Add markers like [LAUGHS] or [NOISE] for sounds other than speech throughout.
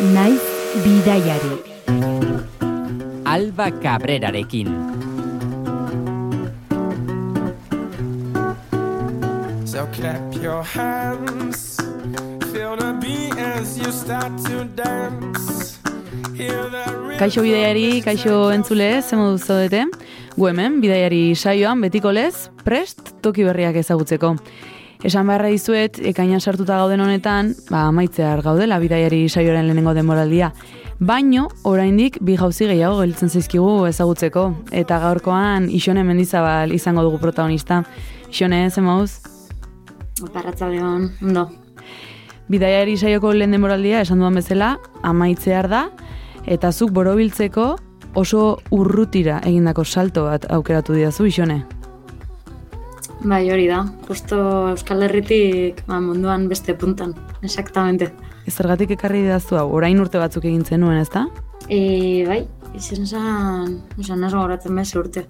naiz bidaiari. Alba Cabrerarekin. So clap your hands, feel the beat as you start to dance. Hear the rhythm Kaixo bidaiari, kaixo entzule, ze modu zaudete? Gu hemen, bidaiari saioan, betiko lez, prest toki berriak ezagutzeko. Esan beharra dizuet, ekaina sartuta gauden honetan, ba, amaitzear gaudela bidaiari saioaren lehenengo denboraldia. Baino, oraindik bi jauzi gehiago gelditzen zaizkigu ezagutzeko. Eta gaurkoan, Ixone Mendizabal izango dugu protagonista. Ixone, ze moduz? Oparratzaldeon, ondo. Bidaiari saioko lehen denboraldia esan duan bezala, amaitzear da, eta zuk borobiltzeko oso urrutira egindako salto bat aukeratu didazu, Ixone. Bai, hori da. Justo Euskal Herritik ba, munduan beste puntan, exactamente. Ez zergatik ekarri didazu hau, orain urte batzuk egin zenuen, ezta? E, bai, izan zan, oza, naso goratzen bez urte.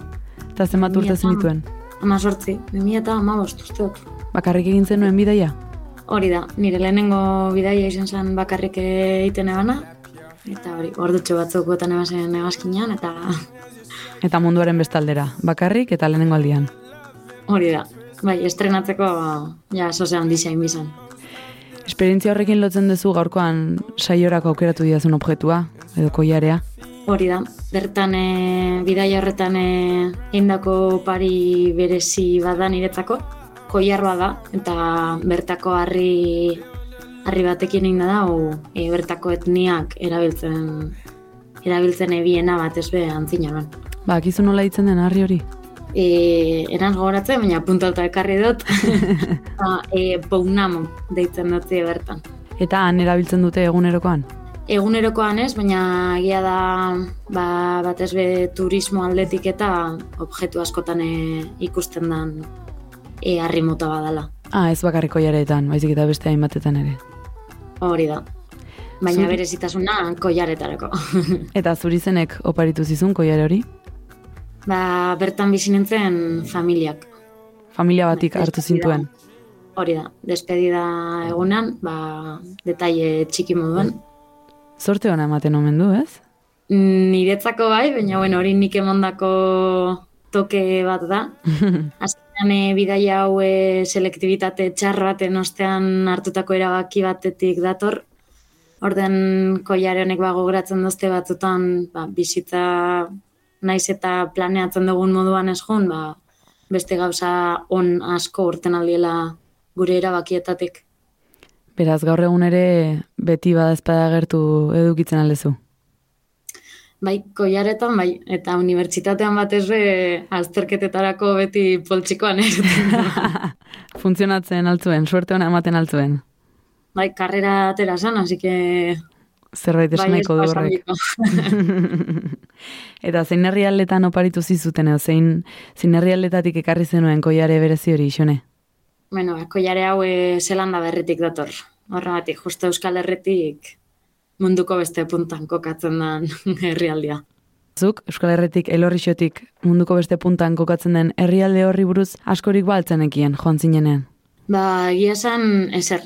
Eta zenbat urte zenituen. Ama sortzi, 2000 eta amabost usteot. Bakarrik egin zenuen bidaia? Hori da, nire lehenengo bidaia izan zen bakarrik egiten ebana, eta hori, ordutxo batzuk botan ebazen egazkinean, eta Eta munduaren bestaldera, bakarrik eta lehenengo aldian. Hori da. Bai, estrenatzeko, ja, sozean dizain bizan. Esperientzia horrekin lotzen duzu gaurkoan saiorako aukeratu didazun objektua, edo koiarea. Hori da, bertan e, bidaia horretan e, indako pari berezi bada niretzako, koiarroa da, eta bertako harri, harri batekin egin da, o, e, bertako etniak erabiltzen erabiltzen ebiena bat ez be antzinaroan. Ba, akizu nola ditzen den harri hori? E, eran gogoratzen, baina puntalta ekarri dut, [LAUGHS] ba, e, pounamo deitzen dut bertan. Eta han erabiltzen dute egunerokoan? Egunerokoan ez, baina egia da ba, batez be turismo aldetik eta objektu askotan e, ikusten dan e, harri mota badala. Ah, ez bakarrik koiaretan, baizik eta beste hainbatetan ere. Hori da. Baina Zuri- berezitasuna koiaretarako. [LAUGHS] Eta zurizenek oparitu zizun koiare hori? Ba, bertan bizi nintzen familiak. Familia batik hartu zintuen. Hori da, despedida egunan, ba, detaile txiki moduan. Zorte hona ematen omen du, ez? Niretzako bai, baina bueno, hori nik emandako toke bat da. [LAUGHS] Azkenean e, bidaia hau e, selektibitate txar baten ostean hartutako erabaki batetik dator. Orden koiare honek ba gogoratzen dozte batzutan ba, bizitza naiz eta planeatzen dugun moduan ez joan, ba, beste gauza on asko urten aldiela gure erabakietatik. Beraz, gaur egun ere beti badazpada gertu edukitzen aldezu. Bai, koiaretan, bai, eta unibertsitatean batez be azterketetarako beti poltsikoan egiten. [LAUGHS] Funtzionatzen altzuen, suerte hona ematen altzuen. bai, karrera atera zen, así que... Zerbait bai, nahiko du esan horrek. diko. [LAUGHS] Eta zein herrialdetan oparitu zizuten, zein, zein herrialdetatik ekarri zenuen koiare berezi hori, xone? bueno, ba, koiare hau e, Zelanda berritik dator. Horregatik, justo Euskal Herritik munduko beste puntan kokatzen den [LAUGHS] herrialdia. Zuk, Euskal Herretik, elorrixotik, munduko beste puntan kokatzen den herrialde horri buruz askorik baltzenekien, joan zinenean. Ba, egia esan, ezer.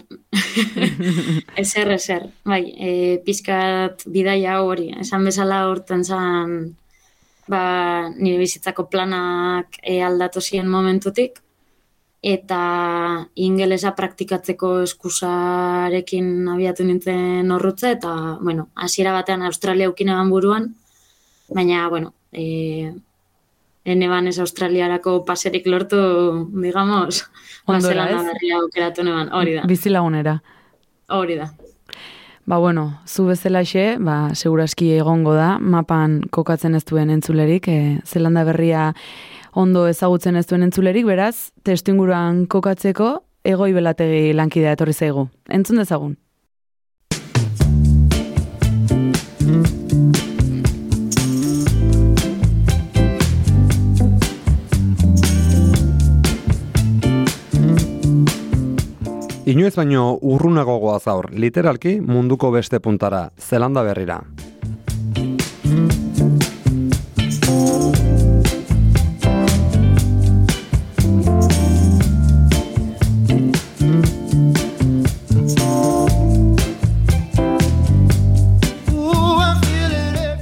[LAUGHS] ezer, ezer. Bai, e, pizkat bidaia hori. Esan bezala horten zan, ba, nire bizitzako planak e, aldatu ziren momentutik. Eta ingelesa praktikatzeko eskusarekin abiatu nintzen horrutze, eta, bueno, hasiera batean Australia eukin egan buruan, baina, bueno, e, eneban ez Australiarako paserik lortu, digamos, ez? berria aukeratu neban, hori da, Bizilagunera. hori da. Ba, bueno, zu bezalaxe, ba, seguraski egongo da, mapan kokatzen ez duen entzulerik, e, Zelanda berria ondo ezagutzen ez duen entzulerik, beraz, testu inguruan kokatzeko, egoi belategi lankidea etorri zaigu. Entzun dezagun. Inoez baino urrunago goaz aur, literalki munduko beste puntara, Zelanda berrira.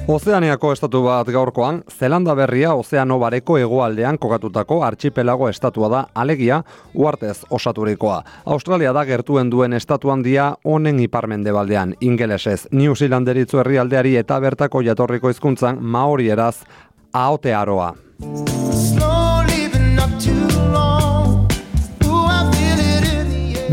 Ozeaniako estatu bat gaurkoan, Zelanda berria ozeano bareko hegoaldean kokatutako archipelago estatua da alegia uartez osaturikoa. Australia da gertuen duen estatu handia honen iparmendebaldean, ingelesez, New Zealanderitzu herrialdeari eta bertako jatorriko hizkuntzan maori eraz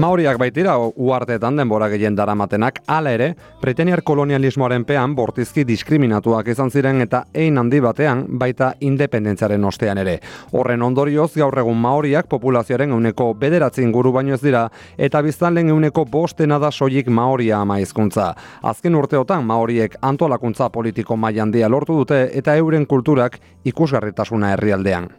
Maoriak baitira uarteetan denbora gehien daramatenak hala ere, preteniar kolonialismoaren pean bortizki diskriminatuak izan ziren eta ein handi batean baita independentziaren ostean ere. Horren ondorioz gaur egun Maoriak populazioaren euneko bederatzi inguru baino ez dira eta biztanleen euneko bostena da soilik Maoria ama hizkuntza. Azken urteotan Maoriek antolakuntza politiko maila handia lortu dute eta euren kulturak ikusgarritasuna herrialdean.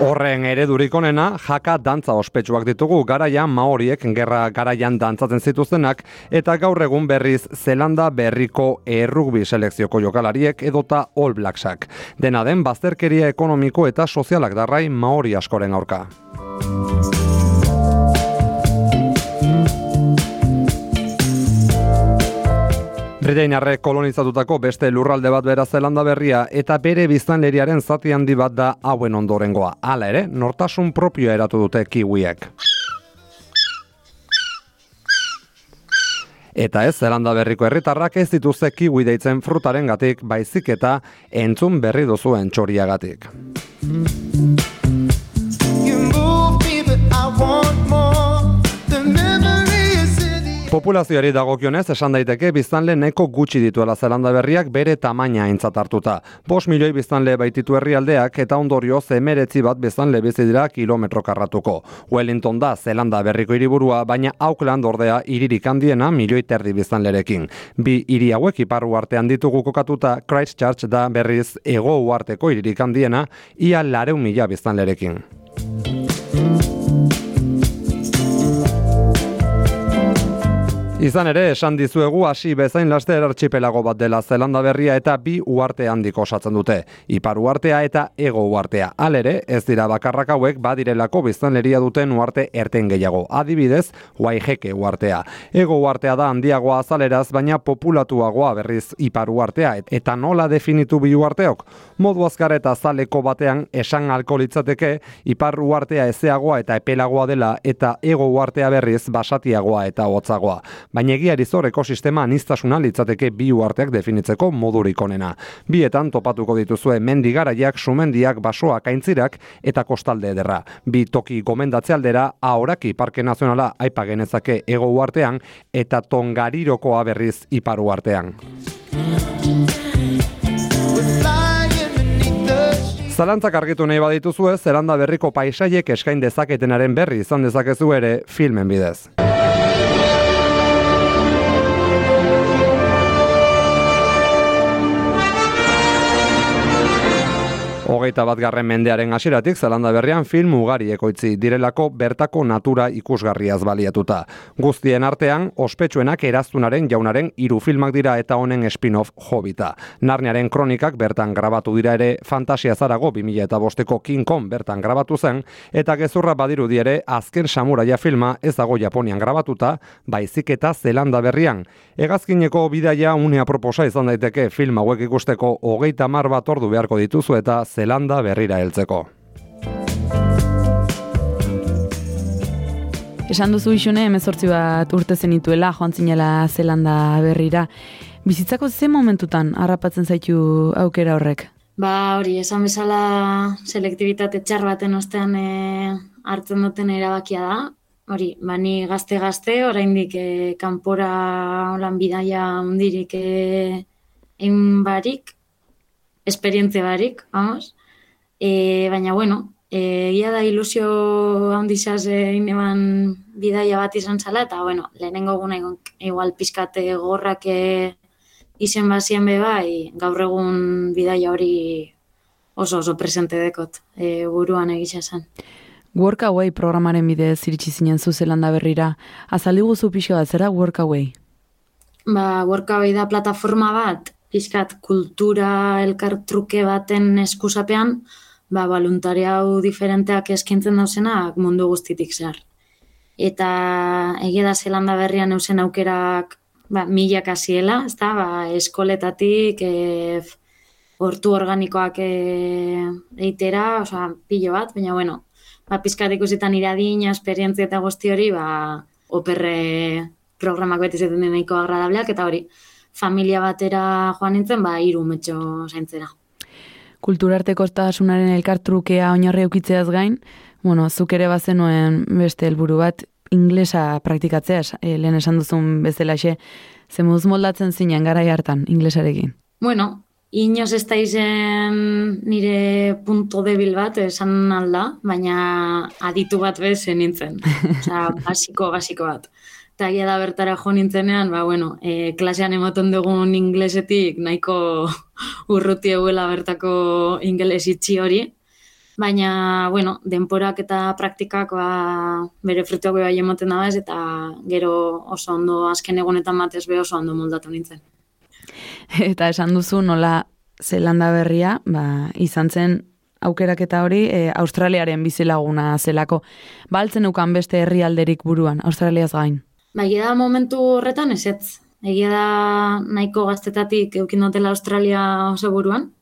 Horren eredurik onena, jaka dantza ospetsuak ditugu garaian maoriek gerra garaian dantzatzen zituztenak eta gaur egun berriz Zelanda berriko errugbi selekzioko jokalariek edota All Blacksak. Dena den bazterkeria ekonomiko eta sozialak darrai maori askoren aurka. Britainiarrek kolonizatutako beste lurralde bat bera Zelanda berria eta bere biztanleriaren zati handi bat da hauen ondorengoa. Hala ere, nortasun propioa eratu dute kiwiek. Eta ez, Zelanda berriko herritarrak ez dituzte kiwi deitzen frutaren gatik, baizik eta entzun berri duzuen txoriagatik. You move me, but I want more. Populazioari dagokionez esan daiteke biztanle neko gutxi dituela Zelanda berriak bere tamaina aintzat hartuta. Bos milioi biztanle baititu herrialdeak eta ondorioz emeretzi bat biztanle bizi dira kilometro karratuko. Wellington da Zelanda berriko hiriburua, baina Auckland ordea hiririk handiena milioi terdi biztanlerekin. Bi hiri hauek iparru artean ditugu kokatuta Christchurch da berriz ego uarteko hiririk handiena ia lareun mila biztanlerekin. Izan ere, esan dizuegu hasi bezain laster archipelago bat dela Zelanda berria eta bi uarte handiko osatzen dute. Ipar uartea eta ego uartea. Alere, ez dira bakarrak hauek badirelako biztanleria duten uarte erten gehiago. Adibidez, Waiheke uartea. Ego uartea da handiagoa azaleraz, baina populatuagoa berriz ipar uartea. Eta nola definitu bi uarteok? Modu azkar eta zaleko batean esan alko litzateke, ipar uartea ezeagoa eta epelagoa dela eta ego uartea berriz basatiagoa eta hotzagoa baina egiari zor ekosistema anistasuna litzateke bi uarteak definitzeko modurik onena. Bietan topatuko dituzue mendi garaiak, sumendiak, basoak, aintzirak eta kostalde ederra. Bi toki gomendatze aldera, ahoraki Parke Nazionala aipa genezake ego uartean eta tongarirokoa berriz iparu artean. We're flying beneath the streets. Zalantzak argitu nahi badituzue, zeranda berriko paisaiek eskain dezaketenaren berri izan dezakezu ere filmen bidez. Hogeita bat garren mendearen hasieratik Zelanda berrian film ugari ekoitzi direlako bertako natura ikusgarriaz baliatuta. Guztien artean, ospetsuenak eraztunaren jaunaren hiru filmak dira eta honen spin-off Hobita. Narniaren kronikak bertan grabatu dira ere Fantasia Zarago 2000 eta bosteko King Kong bertan grabatu zen, eta gezurra badirudi ere azken samuraia filma ez dago Japonian grabatuta, baizik eta Zelanda berrian. Hegazkineko bidaia unea proposa izan daiteke film hauek ikusteko hogeita mar bat ordu beharko dituzu eta Zelanda berrira heltzeko. Esan duzu isune, emezortzi bat urte zenituela, joan zinela Zelanda berrira. Bizitzako ze momentutan harrapatzen zaitu aukera horrek? Ba, hori, esan bezala selektibitate txar baten ostean e, hartzen duten erabakia da. Hori, ba, ni gazte-gazte, oraindik e, kanpora holan bidaia hundirik e, egin barik, esperientzia barik, vamos. E, baina, bueno, e, egia da ilusio handizaz egin eban bidaia bat izan zala, eta, bueno, lehenengo guna igual pizkate gorrak e, izen bazien be bai, gaur egun bidaia hori oso oso presente dekot, e, buruan egisa zen. Workaway programaren bidez iritsi zinen zu Zelanda berrira. Azaldi guzu pixka bat, zera Workaway? Ba, Workaway da plataforma bat, pixkat kultura elkartruke baten eskusapean, ba, voluntariau diferenteak eskintzen dauzenak mundu guztitik zehar. Eta egia da zelanda berrian eusen aukerak ba, milak hasiela, ez da, ba, eskoletatik, e, hortu organikoak e, eitera, osea, pilo bat, baina bueno, ba, pizkat ikusitan iradina, esperientzia eta guzti hori, ba, operre programak beti zeten nahiko agradableak, eta hori, familia batera joan nintzen, ba, iru metxo zaintzera. Kulturarteko estasunaren elkartrukea oinarri eukitzeaz gain, bueno, zuk ere bazenuen beste helburu bat, inglesa praktikatzea, e, lehen esan duzun bezalaxe, ze moduz moldatzen zinen garai hartan, inglesarekin? Bueno, inoz ez da izen nire punto debil bat, esan alda, baina aditu bat bez nintzen. [LAUGHS] Osa, basiko, basiko bat. Eta da bertara jo nintzenean, ba, bueno, e, klasean ematen dugun inglesetik nahiko [LAUGHS] urruti eguela bertako ingeles itxi hori, Baina, bueno, denporak eta praktikak ba, bere frutuak bai ematen da ez, eta gero oso ondo azken egunetan batez be oso ondo moldatu nintzen. Eta esan duzu nola Zelanda berria, ba, izan zen aukerak eta hori e, Australiaren bizilaguna zelako. Baltzen ukan beste herrialderik buruan, Australiaz gain. Ba, da momentu horretan ez. Egia da nahiko gaztetatik eukin dutela Australia oso buruan,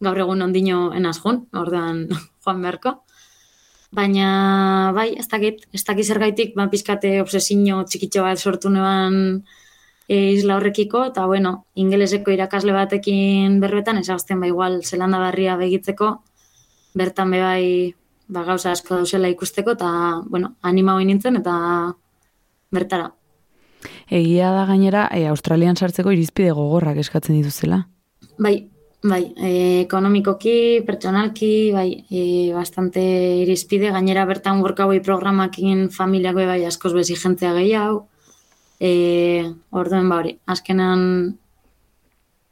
gaur egun ondino enaz jun, ordean [LAUGHS] joan beharko. Baina, bai, ez dakit, ez dakit zergaitik, ba, pizkate obsesio txikitxo bat sortu neban e, isla horrekiko, eta bueno, ingeleseko irakasle batekin berbetan, ez ba, igual, zelanda barria begitzeko, bertan be bai, ba, gauza asko dauzela ikusteko, eta, bueno, anima hori nintzen, eta bertara. Egia da gainera, e, Australian sartzeko irizpide gogorrak eskatzen dituzela. Bai, Bai, e, ekonomikoki, pertsonalki, bai, e, bastante irizpide, gainera bertan workaway programakin familiak bai askoz bezi jentzea gehiago, e, orduen ba hori, azkenan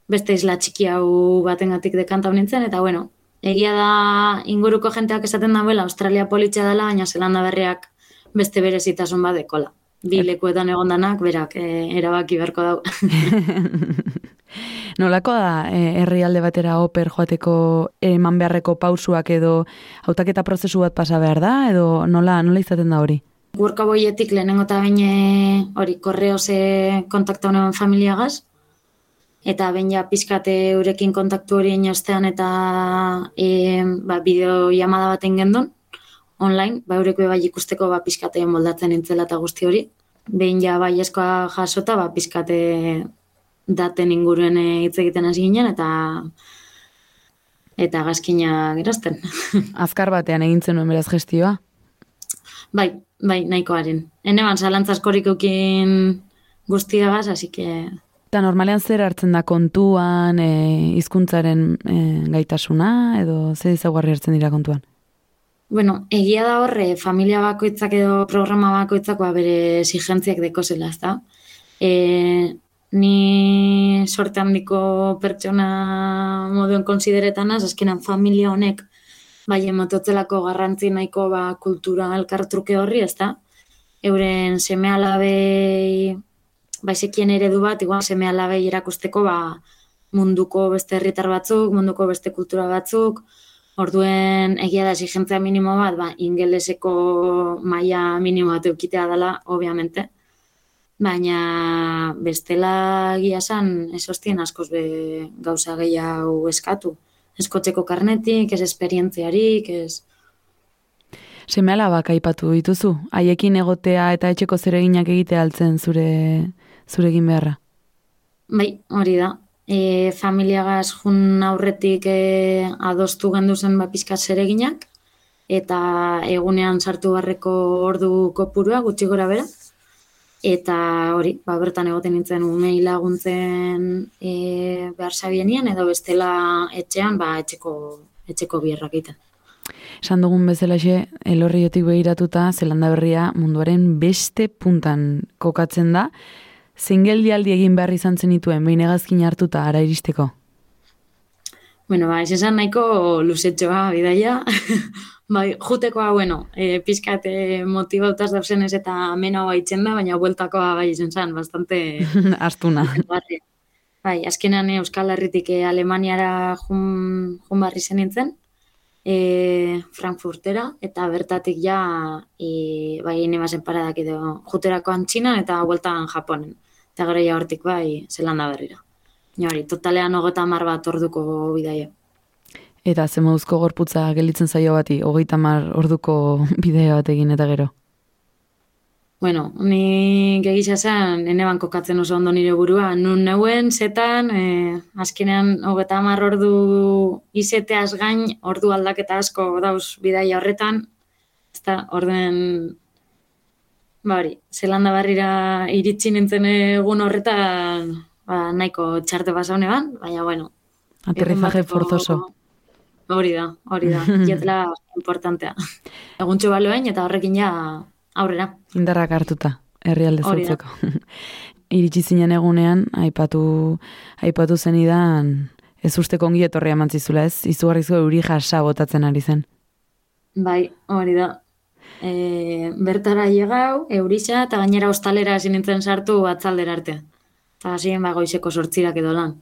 beste isla txiki hau batengatik dekanta nintzen, eta bueno, egia da inguruko jenteak esaten da bela, Australia politxa dela, baina zelanda berriak beste berezitasun bat dekola. Bi lekuetan egondanak, berak, e, erabaki berko dau. [LAUGHS] Nolako da e, herrialde batera oper joateko eman beharreko pausuak edo hautaketa prozesu bat pasa behar da edo nola nola izaten da hori? Gurka boietik lehenengo eta baina hori korreo ze kontakta honen familiagaz eta bain ja pizkate urekin kontaktu hori inostean eta e, ba, bideo llamada baten gendun online, ba eureko bai ikusteko ba pizkate moldatzen entzela eta guzti hori. Behin ja bai eskoa jasota, ba, pizkate daten inguruen eh, hitz egiten hasi ginen eta eta gazkina gerazten. [LAUGHS] Azkar batean egin zenuen beraz gestioa? Bai, bai, nahikoaren. Hene ban, zalantzaskorik eukin guztiagaz, hasi que... Eta normalean zer hartzen da kontuan, e, e, gaitasuna, edo zer izaguarri hartzen dira kontuan? Bueno, egia da horre, familia bakoitzak edo programa bakoitzak ba, bere exigentziak deko zela, ez da? E, ni sorte handiko pertsona moduen konsideretan az, azkenan familia honek bai emototzelako garrantzi nahiko ba, kultura elkartruke horri, ez? Euren seme alabei baizekien eredu bat, igual seme alabei erakusteko ba, munduko beste herritar batzuk, munduko beste kultura batzuk, orduen egia da exigentzia minimo bat, ba, ingeleseko maila minimo bat eukitea dela, obviamente, baina bestela gia san ez hostien askoz be gauza gehiago eskatu. Eskotzeko karnetik, ez esperientziarik, ez... Seme alabak aipatu dituzu, haiekin egotea eta etxeko zereginak egitea altzen zure, zure egin beharra? Bai, hori da. E, familiagaz jun aurretik e, adostu gendu zen ba, pizkat zereginak, eta egunean sartu barreko ordu kopurua, gutxi gora bera, eta hori, ba, bertan egoten nintzen umei laguntzen e, behar sabienian, edo bestela etxean, ba, etxeko, etxeko bierrak egiten. Esan dugun bezala xe, elorriotik behiratuta, zelanda berria munduaren beste puntan kokatzen da, zein geldialdi egin behar izan zenituen, behin egazkin hartuta, ara iristeko? Bueno, ba, esan nahiko luzetxoa, bidaia, [LAUGHS] Bai, jutekoa, bueno, e, pizkat e, motibautaz dausenez eta mena baitzen da, baina bueltakoa bai izan zen, bastante... [LAUGHS] Astuna. bai, azkenan Euskal Herritik e, Alemaniara jun, jun barri zen nintzen, e, Frankfurtera, eta bertatik ja, e, bai, nemazen paradak edo juterakoan Txinan eta bueltan Japonen. Eta gero ja hortik bai, zelanda berrira. Ja, hori, totalean hogeta mar bat orduko bidaia. Eta ze moduzko gorputza gelitzen zaio bati, hogeita mar orduko [LAUGHS] bidea bat egin eta gero. Bueno, ni gegisa zen, nene kokatzen oso ondo nire burua, nun neuen, zetan, e, azkenean hogeta hamar ordu izeteaz gain, ordu aldaketa asko dauz bidaia horretan, ezta orden, ba hori, zelanda barrira iritsi nintzen egun horretan, ba, nahiko txarte pasaune ban, baina bueno. Aterrizaje forzoso. Hori da, hori da, [LAUGHS] jetla importantea. Eguntxo baloen eta horrekin ja aurrera. Indarrak hartuta, herrialde zautzeko. [LAUGHS] Iritsi zinen egunean, aipatu, aipatu zen idan, ez uste kongi etorria mantzizula ez, izugarrizko euri jasa botatzen ari zen. Bai, hori da. E, bertara llegau, eurisa, eta gainera ostalera sinintzen sartu atzaldera arte. Eta hasien ba goizeko sortzirak edo lan.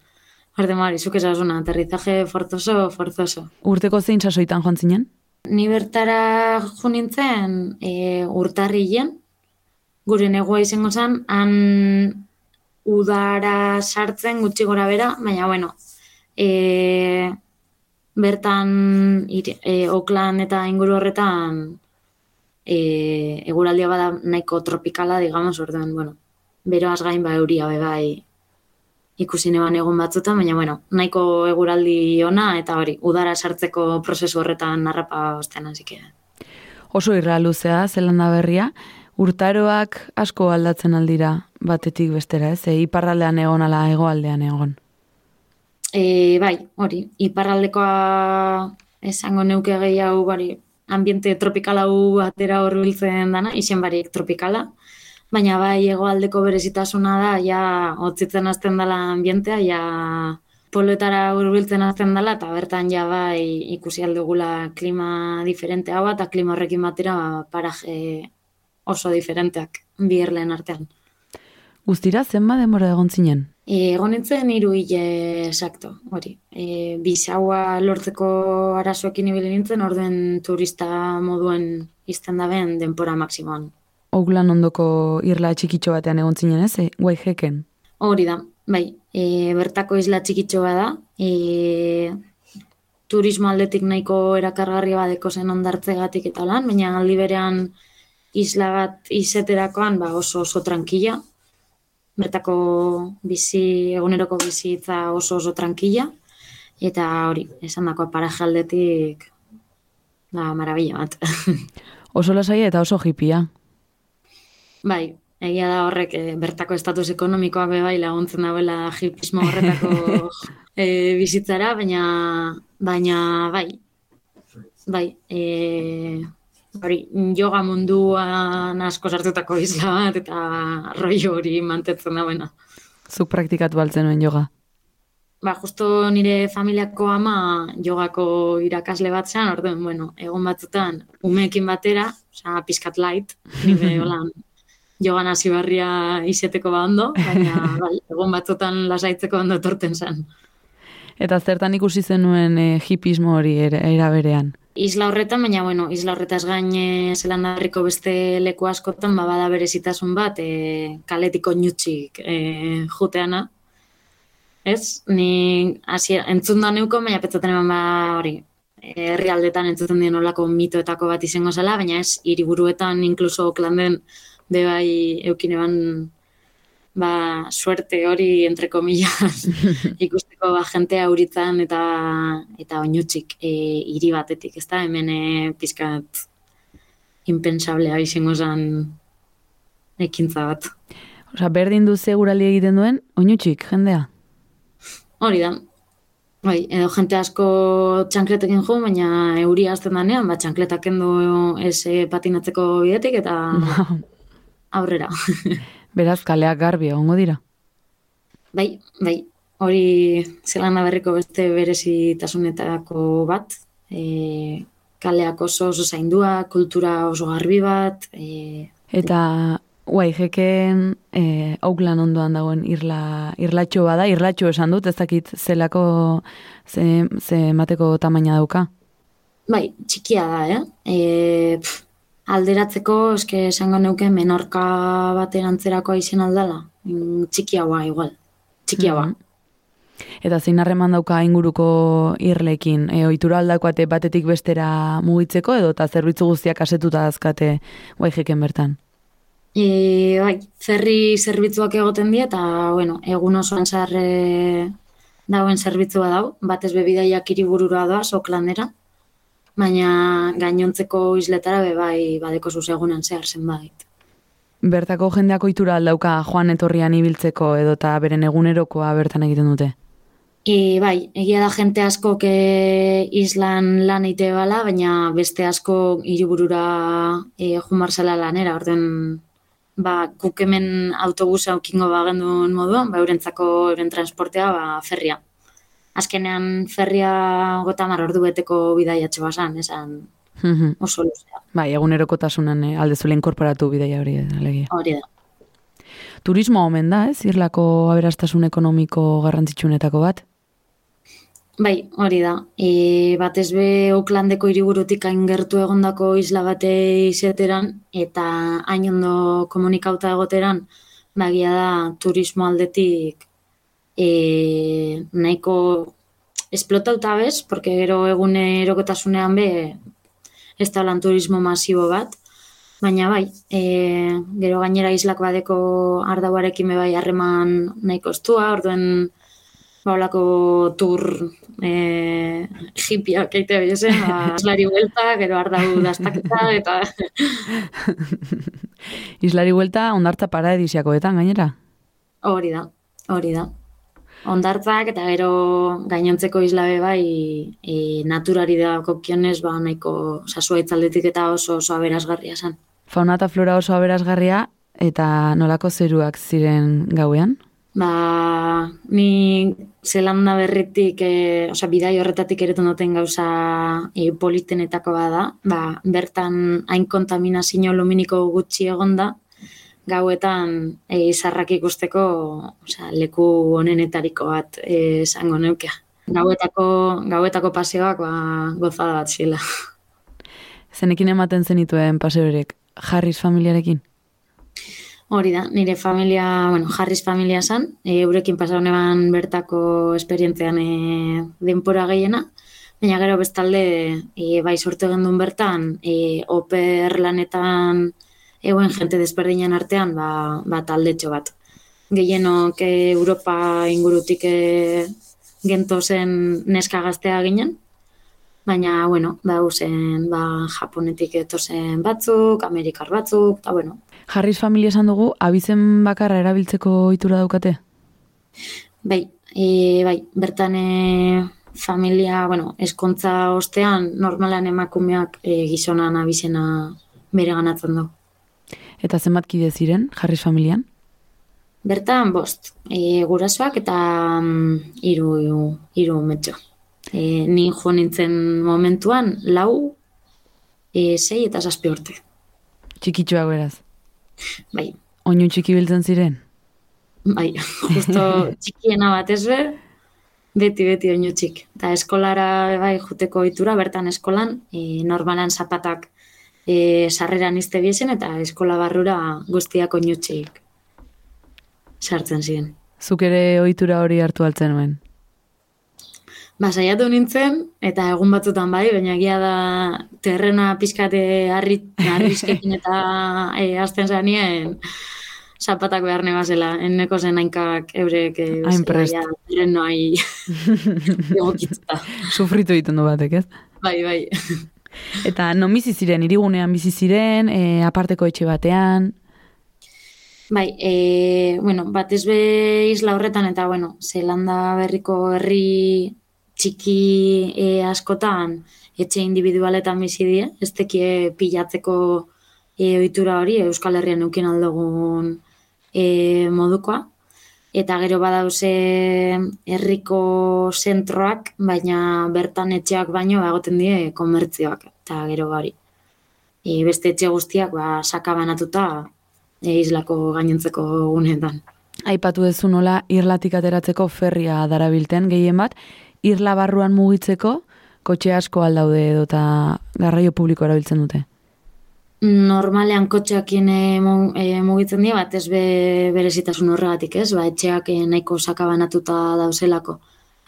Arte mari, zuke esasuna, aterrizaje forzoso, forzoso. Urteko zein sasoitan joan zinen? Ni bertara jo nintzen e, urtarrien, gure negoa izango zen, han udara sartzen gutxi gora bera, baina bueno, e, bertan ir, e, Oklan eta inguru horretan e, eguraldia bada nahiko tropikala, digamos, orduan, bueno, beroaz gain ba euria bai ikusi neban egun batzuta, baina bueno, nahiko eguraldi ona eta hori, udara sartzeko prozesu horretan narrapa ostean hasike. Oso irra luzea, zelanda berria, urtaroak asko aldatzen aldira batetik bestera, ez? E, iparraldean egon ala egoaldean egon. E, bai, hori, iparraldekoa esango neuke gehiago bari, ambiente tropikala hu atera horbiltzen dana, izen barik tropikala, baina bai hegoaldeko berezitasuna da ja hotzitzen hasten dela ambientea ja poloetara hurbiltzen hasten dela eta bertan ja bai ikusi aldugula klima diferente hau eta klima horrekin batera paraje oso diferenteak bi erleen artean. Guztira zenba denbora egon zinen? E, egon nintzen hiru hile esakto, hori. E, bisaua lortzeko arazoekin ibili nintzen, orden turista moduen izten da ben denpora maksimoan. Oglan ondoko irla txikitxo batean egon zinen ez, e, guai jeken? Hori da, bai, e, bertako isla txikitxo da, e, turismo aldetik nahiko erakargarria badeko zen ondartzegatik eta lan, baina aldi berean isla bat izeterakoan ba, oso oso tranquila, bertako bizi, eguneroko bizitza oso oso tranquila, eta hori, esan dako paraje aldetik, ba, marabila bat. [LAUGHS] oso lasaia eta oso hipia. Bai, egia da horrek e, bertako estatus ekonomikoak be bai laguntzen dauela hipismo horretako [LAUGHS] e, bizitzara, baina baina bai. Bai, e, hori, yoga munduan asko sartutako isla bat eta rollo hori mantetzen dauena. Zuk praktikatu baltzen nuen yoga? Ba, justo nire familiako ama jogako irakasle bat zean, orduan, bueno, egon batzutan, umeekin batera, oza, pizkat light, nire holan, jogan hasi barria izeteko ba ondo, baina bai, egon batzutan lasaitzeko ondo etorten zen. Eta zertan ikusi zenuen e, hipismo hori era berean? Isla horretan, baina bueno, isla horretaz gain e, zelanda beste leku askotan, ba, bada berezitasun bat, e, kaletiko nutxik e, juteana. Ez, ni hasi entzun da neuko, baina petzaten eman ba hori, herrialdetan entzuten dien olako mitoetako bat izango zela, baina ez, hiriburuetan inkluso klanden be bai eukin eban ba, suerte hori entre comillas [LAUGHS] ikusteko ba, jentea auritzen eta eta oinutzik e, hiri batetik, ezta hemen e, pizkat impensablea izango zan ekintza bat. Osa, berdin du segurali egiten duen, oinutzik, jendea? Hori da. Bai, edo jente asko txankletekin jo, baina euria azten danean, ba, txankletak endo ez e, patinatzeko bidetik, eta [LAUGHS] aurrera. [LAUGHS] Beraz, kaleak garbi egongo dira? Bai, bai, hori zelana berriko beste berezitasunetako bat, e, kaleak oso oso zaindua, kultura oso garbi bat. E, Eta guai, jeken e, auklan ondoan dagoen irla, irlatxo bada, irlatxo esan dut, ez dakit zelako ze, ze mateko tamaina dauka? bai, txikia da, eh? E, pff, alderatzeko, eske esango neuke menorka baten antzerako izen aldala. Mm, Txikia ba, igual. Txikia ba. Mhm. Eta zein harreman dauka inguruko irlekin? E, ohitura aldakoate batetik bestera mugitzeko edo eta zerbitzu guztiak asetuta azkate guai jeken bertan? E, bai, ferri zerbitzuak egoten die eta, bueno, egun osoan zarre dauen zerbitzua dau, batez bebidaiak hiriburura doa, soklandera, baina gainontzeko isletara be bai badeko zuzegunan zehar zenbait. Bertako jendeak ohitura aldauka joan etorrian ibiltzeko edo eta beren egunerokoa bertan egiten dute? E, bai, egia da jente asko ke islan lan eite bala, baina beste asko hiriburura e, jumarzela lanera, orden ba, guk hemen autobusa aukingo bagendun moduan, ba, eurentzako euren transportea ba, ferria. Azkenean ferria gota mar ordu beteko bidaiatxe basan, esan Mhm. oso luzea. bai, egunerokotasunan eh, alde zule inkorporatu bidaia hori alegia. Hori da. Turismo omen da, ez? Irlako aberastasun ekonomiko garrantzitsunetako bat? Bai, hori da. E, batez be Oaklandeko hiriburutik hain gertu egondako isla bate izeteran eta hain ondo komunikauta egoteran, bagia da turismo aldetik e, nahiko esplotauta bez, porque gero egunerokotasunean be ez da lan turismo masibo bat, baina bai, e, gero gainera islak badeko ardauarekin bai harreman nahiko estua, orduen ba, holako tur e, hipiak eite biezen, ba, [LAUGHS] islari buelta, gero ardau dastaketa, eta [LAUGHS] Islari buelta ondartza paradisiakoetan gainera? hori da, hori da. Ondartzak eta gero gainontzeko islabe bai e, naturari da kokionez, ba, nahiko sasua itzaldetik eta oso oso aberasgarria zen. Fauna eta flora oso aberazgarria eta nolako zeruak ziren gauean? Ba, ni zelanda berritik, e, osea, bidai horretatik eretu duten gauza e, politenetako bada, ba, bertan hain kontaminazio luminiko gutxi egonda, gauetan e, izarrak ikusteko osea, leku honenetariko bat e, esango neukea. Gauetako, gauetako paseoak ba, gozada bat zila. [LAUGHS] Zenekin ematen zenituen paseorek Harris familiarekin? Hori da, nire familia, bueno, Harris familia zan, e, eurekin pasa honeban bertako esperientzean e, denpora gehiena, baina gero bestalde e, bai sortu gendun bertan, e, oper lanetan egoen jente desberdinen artean, ba, ba taldetxo bat. Gehienok e, Europa ingurutik e, gento zen neska gaztea ginen, baina, bueno, ba, ba, Japonetik etozen batzuk, Amerikar batzuk, eta, bueno, Harris familia esan dugu, abizen bakarra erabiltzeko ohitura daukate? Bai, e, bai, bertan e, familia, bueno, eskontza ostean normalan emakumeak e, gizonan abizena bere ganatzen du. Eta zenbat kide ziren Harris familian? Bertan, bost, e, gurasoak eta mm, hiru hiru metxo. E, ni jo nintzen momentuan, lau, e, sei eta zazpi urte. Txikitxoak beraz. Bai, Oinu txiki biltzen ziren? bai, [LAUGHS] justo [LAUGHS] txikiena bat ez be, beti beti oinu txik. Eta eskolara bai juteko ohitura bertan eskolan, e, normalan zapatak e, sarreran izte biesen eta eskola barrura guztiak oinu txik sartzen ziren. Zuk ere ohitura hori hartu altzen nuen. Ba, saiatu nintzen, eta egun batzutan bai, baina egia da terrena pizkate harri, harrizkekin eta [LAUGHS] e, azten zanien zapatak behar nebazela, enneko zen hainkak eurek e, terrenoai [LAUGHS] egokituta. Sufritu egiten du batek, ez? Bai, bai. Eta non bizi ziren, irigunean bizi ziren, e, aparteko etxe batean, Bai, e, bueno, batez be isla horretan eta, bueno, Zelanda berriko herri txiki e, askotan etxe individualetan bizi die, ez tekie pilatzeko e, ohitura hori Euskal Herrian eukin aldogun e, modukoa. Eta gero badauze herriko zentroak, baina bertan etxeak baino egoten die komertzioak. Eta gero bari. E, beste etxe guztiak ba, sakabanatuta e, islako gainontzeko guneetan. Aipatu duzu nola irlatik ateratzeko ferria darabilten gehien bat, irla barruan mugitzeko, Kotxe asko aldaude edo eta garraio publiko erabiltzen dute. Normalean kotxeakin e, mugitzen dira, bat ez be, berezitasun horregatik, ez? Ba, etxeak eh, nahiko sakabanatuta dauzelako.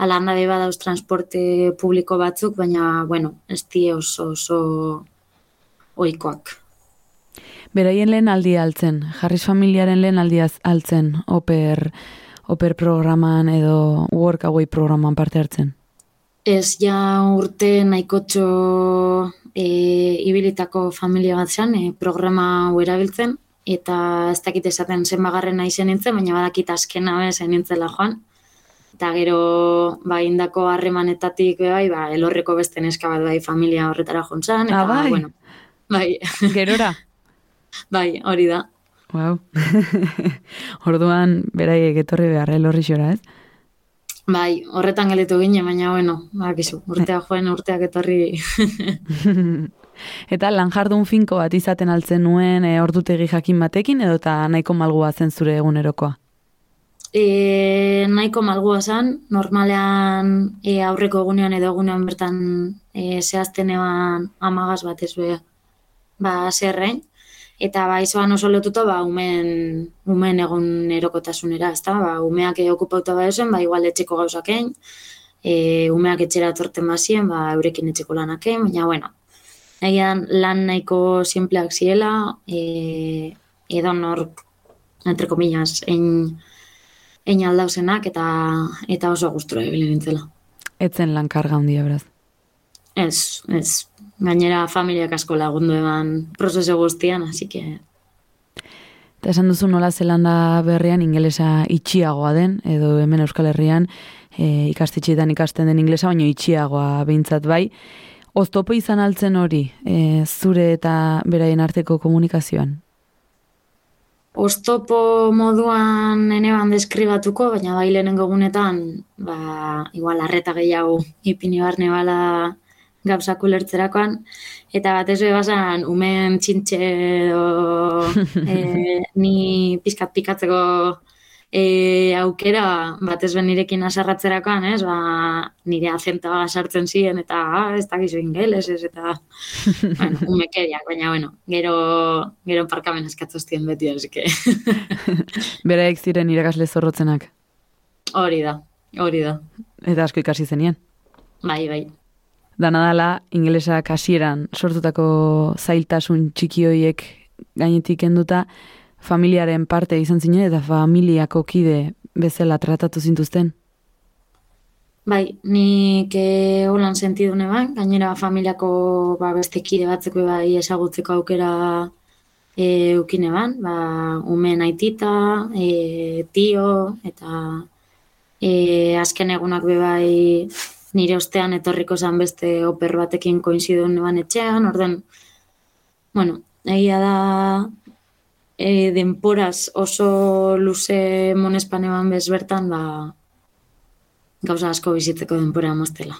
Ala handa beba dauz transporte publiko batzuk, baina, bueno, ez die oso, oso oikoak. Beraien lehen aldia altzen, jarriz familiaren lehen aldia altzen, oper, oper programan edo workaway programan parte hartzen? Ez ja urte nahikotxo e, ibilitako familia bat zen, e, programa hau erabiltzen, eta ez dakit esaten zenbagarren nahi zen nintzen, baina badakit askena be zen nintzela joan. Eta gero, ba, indako harremanetatik, bai, ba, elorreko beste neska bat bai familia horretara jontzan, eta, Ah, bai. bueno, bai, Gerora? [LAUGHS] bai, hori da. Wow. [LAUGHS] Orduan, beraiek etorri behar, elorri xora, ez? Bai, horretan gelitu gine, baina, bueno, bakizu, urtea joen, urteak etorri. [LAUGHS] Eta lan jardun finko bat izaten altzen nuen e, ordutegi jakin batekin edo eta nahiko malgua zen zure egunerokoa. E, nahiko malgua zen, normalean e, aurreko egunean edo egunean bertan e, zehazten eban amagaz bat ez ba, zerrein. Eta ba, izoan oso lotuta, ba, umen, umen egun erokotasunera, ezta? Ba, umeak okupauta ba zen, ba, igual etxeko gauzakein, e, umeak etxera torten bazien, ba, eurekin etxeko lanakein, baina, bueno, egian lan nahiko simpleak ziela, e, edo nork, entre comillas, en, en aldauzenak eta eta oso gustura ibili nintzela. Etzen lan karga handia beraz. Ez, ez. Gainera familiak asko lagundu eban prozesu guztian, así que Eta esan duzu nola zelanda berrian ingelesa itxiagoa den, edo hemen Euskal Herrian e, ikastetxeetan ikasten den inglesa, baino itxiagoa behintzat bai. Oztopo izan altzen hori, e, zure eta beraien arteko komunikazioan. Oztopo moduan eneban deskribatuko, baina bai lehenengo egunetan, ba, igual arreta gehiago ipini barne bala gauzak ulertzerakoan, eta batez be basan umen txintxe edo [LAUGHS] e, ni pizkat pikatzeko e, aukera batez be nirekin asarratzerakoan, ez, ba, nire azentoa sartzen ziren, eta ah, ez dakizu ingeles, ez, eta bueno, [LAUGHS] umekeriak, baina bueno, gero, gero parkamen eskatzoztien beti, así que. [LAUGHS] Beraek ziren irakasle zorrotzenak, hori da, hori da, eta asko ikasi zenien. bai, bai. Dana dala, ingelesak hasieran sortutako zailtasun txiki hoiek gainetik kenduta, familiaren parte izan zinen eta familiako kide bezala tratatu zintuzten. Bai, nik eh, holan sentidu neban, gainera familiako ba, beste kide batzeko bai ezagutzeko aukera e, ukine ban, ba, umen aitita, e, tio, eta e, azken egunak be bai nire ostean etorriko zan beste oper batekin koinzidun neban etxean, orden, bueno, egia da e, denporaz oso luze monespan eban bez bertan, ba, gauza asko bizitzeko denpora moztela.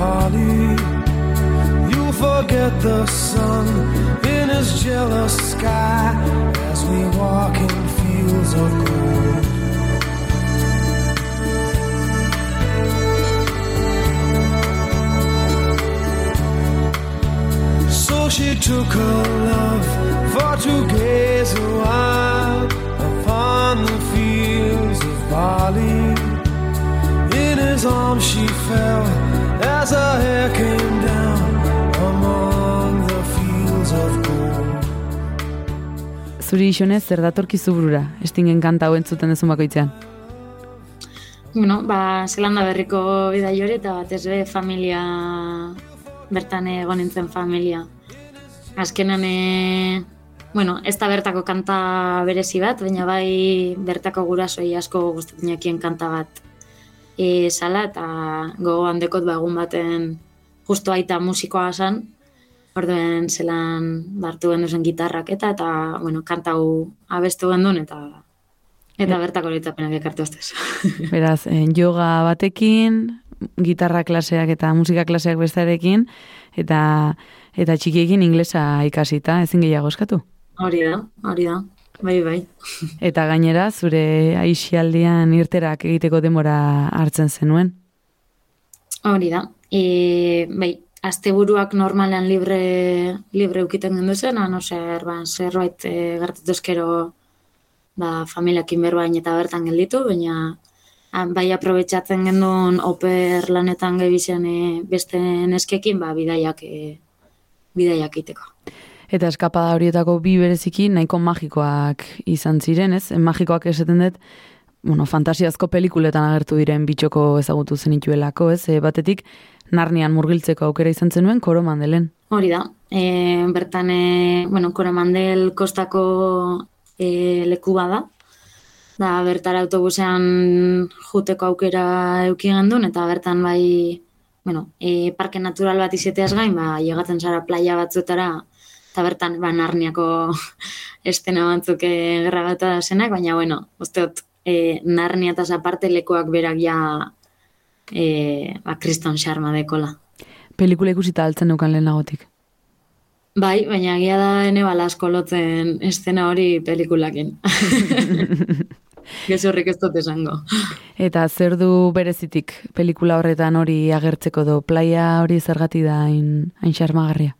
Fields of Bali. You forget the sun in his jealous sky as we walk in fields of gold. So she took her love for to gaze a while upon the fields of Bali. In his arms she fell as her hair came down among the fields of gold. Zuri isonez, zer datorkizu burura, estingen kanta hau entzuten dezun bakoitzean. Bueno, ba, Zelanda berriko bidai hori eta batez be familia, bertan egon nintzen familia. Azkenan, e, bueno, ez da bertako kanta berezi bat, baina bai bertako gurasoi asko gustatzen jakien kanta bat e, sala, eta gogoan dekot ba, egun baten justo aita musikoa zen, orduen zelan bartu genduzen gitarrak eta, eta, bueno, kanta hau abestu gendun, eta eta bertako litzapenak ekartu ustez. [LAUGHS] Beraz, eh, yoga batekin, gitarra klaseak eta musika klaseak bestarekin, eta eta txikiekin inglesa ikasita, ezin gehiago eskatu. Hori da, hori da. Bai, bai. [LAUGHS] Eta gainera, zure aixialdian irterak egiteko demora hartzen zenuen. Hori da. E, bai, asteburuak normalan libre libre ukiten gendu zen, no zer, ba, zerbait e, gertatu eskero ba, familiakin berbain eta bertan gelditu, baina bai aprobetsatzen gendun oper lanetan gebizen e, beste neskekin, ba, bidaiak, e, bidaiak iteko. Eta eskapada horietako bi bereziki nahiko magikoak izan ziren, ez? Magikoak esaten dut, bueno, fantasiazko pelikuletan agertu diren bitxoko ezagutu zenituelako, ez? E, batetik, narnian murgiltzeko aukera izan zenuen koromandelen. Hori da. E, bertan, e, bueno, koromandel kostako e, leku bada. Da, bertara autobusean juteko aukera euki gendun, eta bertan bai, bueno, e, parke natural bat izeteaz gain, ba, llegatzen zara playa batzuetara, eta bertan, ba, narniako [LAUGHS] estena batzuk e, grabatu da zenak, baina, bueno, usteot, e, narnia eta aparte lekoak berak ja e, ba, kriston xarma dekola. Pelikula ikusita altzen dukan lehenagotik. Bai, baina agia da ene balasko lotzen estena hori pelikulakin. [LAUGHS] Gezurrik ez dut esango. Eta zer du berezitik pelikula horretan hori agertzeko do, playa hori zergati da hain, hain xarmagarria?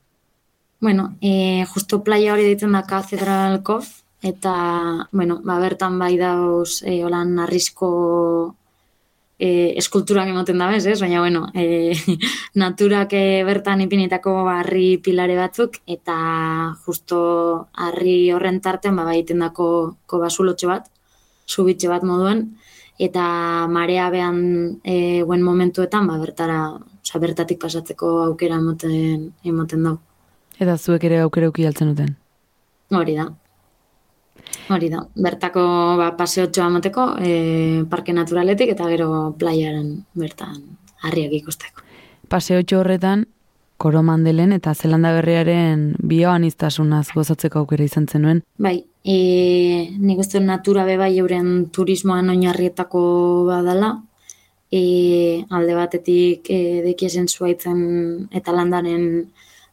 Bueno, e, justo playa hori ditzen da Cathedral Cove, eta, bueno, ba, bertan bai dauz, e, holan arrisko e, eskulturak emoten da bez, ez? Baina, bueno, e, [LAUGHS] naturak e, bertan ipinitako harri pilare batzuk, eta justo harri horren tartean, ba, baiten dako ko basulotxe bat, subitxe bat moduen, eta marea behan e, guen momentuetan, ba, bertara, oza, bertatik pasatzeko aukera emoten, emoten dau. Eta zuek ere aukera uki altzen duten? Hori da, Hori da, bertako ba, paseotxoa amateko e, parke naturaletik eta gero playaren bertan harriak ikusteko. Paseotxo horretan, koromandelen eta zelanda berriaren bioan iztasunaz gozatzeko aukera izan zenuen. Bai, e, nik uste natura bebai euren turismoan oinarrietako badala, e, alde batetik e, dekiezen zuaitzen eta landaren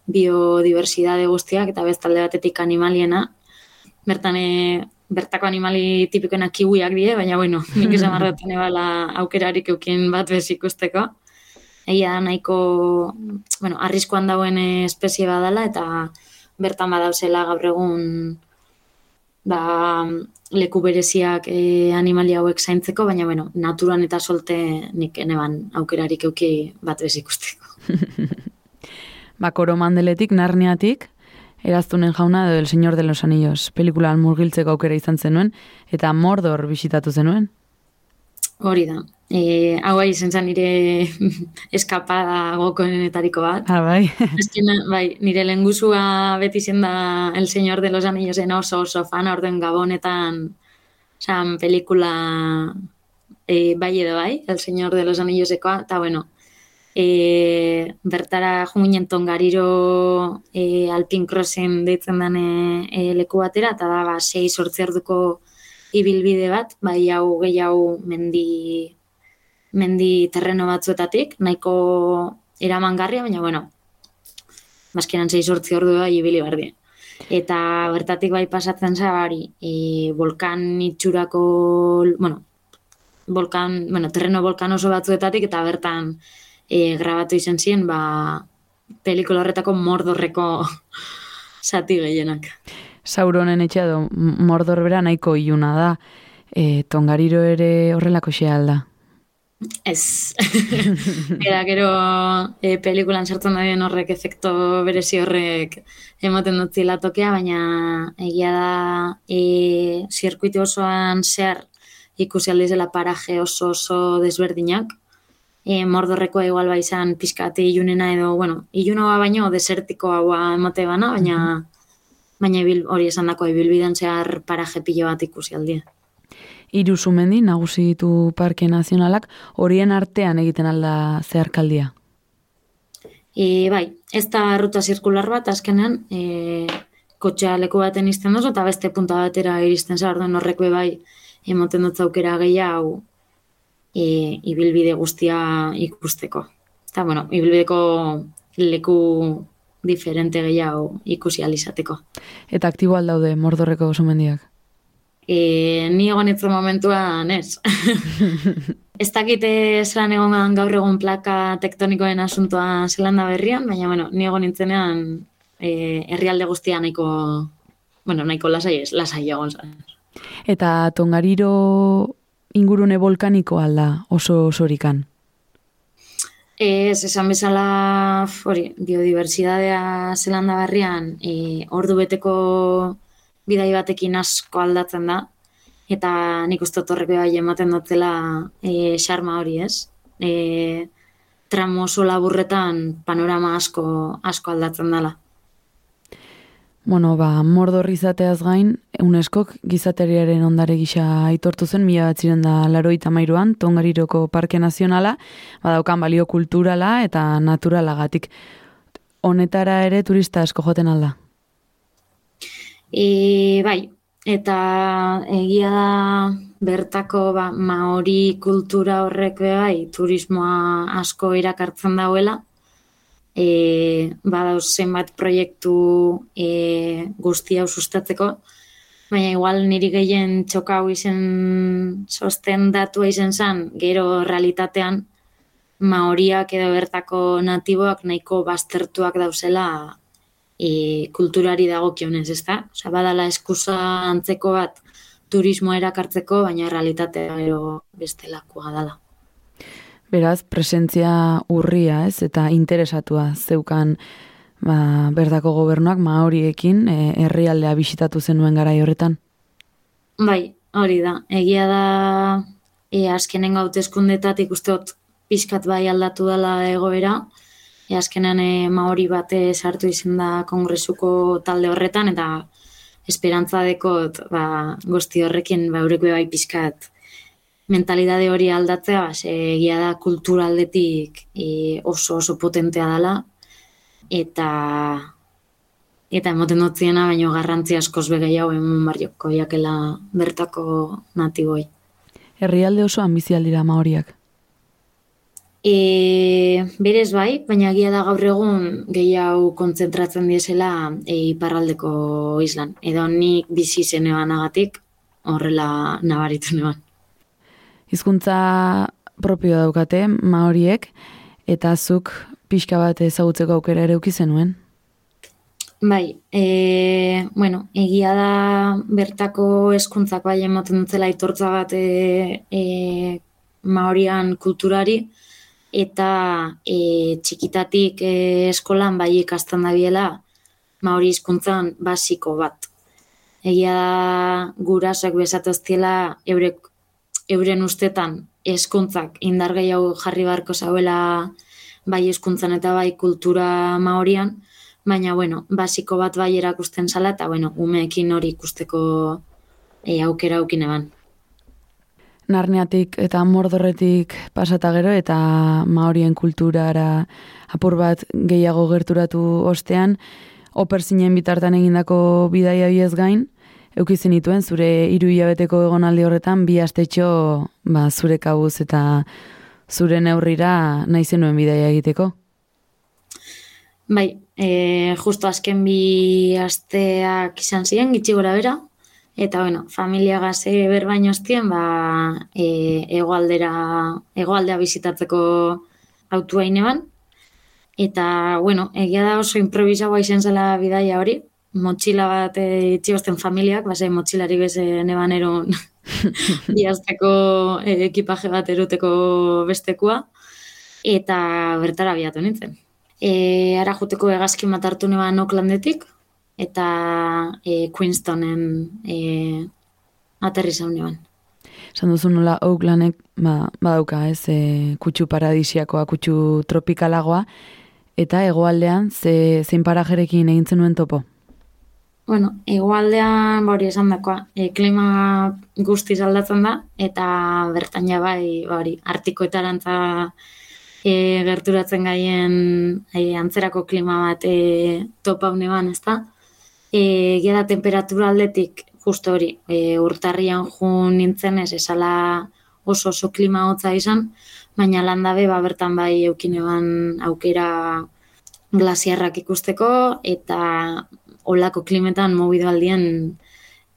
biodiversidade guztiak, eta bestalde batetik animaliena, bertan e, bertako animali tipikoena kiwiak die, baina bueno, [LAUGHS] nik esan marratzen ebala aukerarik eukin bat bez ikusteko. Egia da nahiko, bueno, arriskoan dauen espezie badala eta bertan badauzela gaur egun ba, leku bereziak e, animali hauek zaintzeko, baina bueno, naturan eta solte nik eneban aukerarik euki bat bez ikusteko. [LAUGHS] ba, koromandeletik, narniatik, eraztunen jauna edo El Señor de los Anillos pelikulan murgiltzeko aukera izan zenuen, eta Mordor bisitatu zenuen? Hori da. E, hau bai, zen nire [LAUGHS] eskapada gokoenetariko bat. Ah, bai. Eskena, bai, nire lenguzua beti zen da El Señor de los Anillos en oso oso fan orden gabonetan san pelikula e, bai edo bai, El Señor de los Anillos ekoa, eta bueno, e, bertara junginen tongariro e, alpin crossen deitzen den e, leku batera, eta da, ba, sei sortzi arduko ibilbide bat, bai hau gehi hau mendi, mendi terreno batzuetatik, nahiko eramangarria, baina, bueno, bazkenan sei sortzi ordua ibili bardi. Eta bertatik bai pasatzen zabari, e, volkan itxurako, bueno, volkan, bueno, terreno volkan oso batzuetatik, eta bertan e, grabatu izan ziren, ba, pelikula horretako mordorreko [LAUGHS] sati gehienak. Sauronen etxea do, mordor bera nahiko iluna da, e, tongariro ere horrelako xea alda. Ez. [LAUGHS] Eta gero e, pelikulan sartzen da horrek efekto berezi horrek ematen dut tokea, baina egia da e, zirkuiti osoan zer ikusi aldizela paraje oso oso desberdinak, e, mordorreko igual bai izan pizkate ilunena edo, bueno, ilunoa baino desertiko haua emote bana, baina baina ibil, hori esan dako ibilbidean zehar paraje pilo bat ikusi aldia. Iru sumendi, nagusi ditu Parke Nazionalak, horien artean egiten alda zeharkaldia? E, bai, ez da ruta zirkular bat, azkenean, e, kotxea leku baten izten dozu, eta beste punta batera iristen zara, horrek bai, emoten dut zaukera gehiago e, ibilbide guztia ikusteko. Eta, bueno, ibilbideko leku diferente gehiago ikusi alizateko. Eta aktibo aldaude mordorreko sumendiak. E, ni egon itzen momentuan, ez. [LAUGHS] ez dakite zelan egon gaur egun plaka tektonikoen asuntoa zelanda berrian, baina, bueno, ni egon nintzenean e, herrialde guztia nahiko, bueno, nahiko lasai ez, lasai egon zan. Eta tongariro ingurune volkaniko alda oso osorikan. Ez, esan bezala, hori, biodiversidadea zelanda berrian, e, ordu beteko bidai batekin asko aldatzen da, eta nik uste otorrek bai ematen dutela e, xarma hori, ez? E, tramo oso laburretan panorama asko, asko aldatzen dela. Bueno, ba, mordor izateaz gain, UNESCOk gizateriaren ondare gisa aitortu zen, mila bat ziren da laroita mairuan, Tongariroko Parke Nazionala, badaukan balio kulturala eta naturalagatik. Honetara ere turista asko joten alda? E, bai, eta egia da bertako ba, maori kultura horrek bai, turismoa asko irakartzen dauela, e, badauz zenbat proiektu e, guzti hau sustatzeko, baina igual niri gehien txokau izen sosten datua izen zan, gero realitatean maoriak edo bertako natiboak nahiko baztertuak dauzela e, kulturari dago kionez, ez da? Osa, badala eskusa antzeko bat turismoa erakartzeko, baina realitatea gero bestelakoa dala. Beraz, presentzia urria, ez, eta interesatua zeukan ba, berdako gobernuak ma horiekin e, herrialdea bisitatu zenuen gara horretan. Bai, hori da. Egia da e, azkenen gautezkundetat ikustot pixkat bai aldatu dela egoera. E, azkenan e, maori bate sartu izan da kongresuko talde horretan, eta esperantza dekot ba, guzti horrekin ba, bai pixkat mentalidade hori aldatzea, ba, egia da kulturaldetik e, oso oso potentea dela, eta eta emoten dutziena, baino garrantzi askoz begei hau emun barrioko jakela bertako natiboi. Herrialde oso ambizialdira maoriak? E, berez bai, baina egia da gaur egun gehiago kontzentratzen diesela e, iparraldeko islan. Edo nik bizi zenean agatik horrela nabaritu neban hizkuntza propio daukate maoriek eta zuk pixka bat ezagutzeko aukera ere uki zenuen. Bai, e, bueno, egia da bertako eskuntzak bai ematen dutzela itortza bat e, e, maorian kulturari eta e, txikitatik e, eskolan bai ikasten da biela maori hizkuntzan basiko bat. Egia da gurasak bezatoztiela eurek euren ustetan eskuntzak indar gehiago jarri barko zauela bai eskuntzan eta bai kultura maorian, baina, bueno, basiko bat bai erakusten zala, eta, bueno, umeekin hori ikusteko e, aukera aukin eban. Narneatik eta mordorretik pasata gero eta maorien kulturara apur bat gehiago gerturatu ostean, operzinen bitartan egindako bidaia biez gain, eukizen ituen zure hiru hilabeteko egonaldi horretan bi astetxo ba, zure kabuz eta zure neurrira nahi zenuen bidaia egiteko? Bai, e, justo azken bi asteak izan ziren, gitxi gora bera, eta bueno, familia gaze berbaino ostien, ba, e, egoaldera, egoaldea bizitatzeko autua ineban, eta bueno, egia da oso improvisagoa izan zela bidaia hori, motxila bat e, familiak, base motxilari beze neban eron biazteko [LAUGHS] [LAUGHS] e, ekipaje bat eruteko bestekua, eta bertara biatu nintzen. E, ara juteko egazki bat hartu neban Oaklandetik, eta e, Queenstonen e, aterri zaun. Zan duzu nola Oaklanek ba, badauka ez, e, kutsu paradisiakoa, kutsu tropikalagoa, eta hegoaldean ze, zein parajerekin egin zenuen topo? Bueno, igualdean ba, hori esan dakoa, e, klima guztiz aldatzen da, eta bertan ja bai, ba, hori, artiko eta arantza e, gerturatzen gaien e, antzerako klima bat e, topa une ban, ez da? E, Gera temperatura aldetik, justo hori, e, urtarrian jun nintzen ez, esala oso oso klima hotza izan, baina landabe ba, bertan bai eukineban aukera glasiarrak ikusteko eta olako klimetan mobido aldien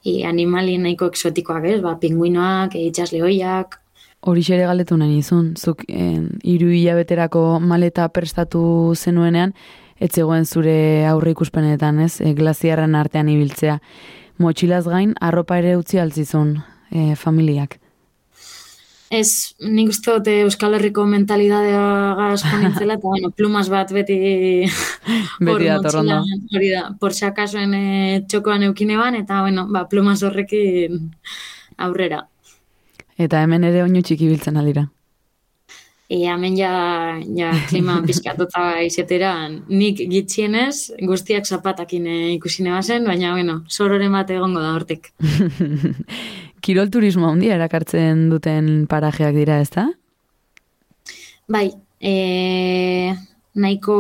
e, animali nahiko eksotikoak, ez? Ba, pinguinoak, e, itxasleoiak, Hori xere galdetu nahi nizun, zuk en, iru hilabeterako maleta prestatu zenuenean, ez zegoen zure aurre ikuspenetan, ez, e, glaziarren artean ibiltzea. Motxilaz gain, arropa ere utzi altzizun e, familiak. Ez, nik uste dute Euskal Herriko mentalidadea gazko nintzela, eta bueno, plumas bat beti [LAUGHS] Beti dator ondo. motxilan, hori da, por si akasoen e, txokoan eukineban, eta bueno, ba, plumas horrekin aurrera. Eta hemen ere oinu txiki biltzen alira. E, hemen ja, ja klima pizkatuta izetera, nik gitxienez, guztiak zapatakin e, ikusi nebazen, baina, bueno, sororen bat egongo da hortik. [LAUGHS] Kirol turismo handia erakartzen duten parajeak dira, ez da? Bai, e, nahiko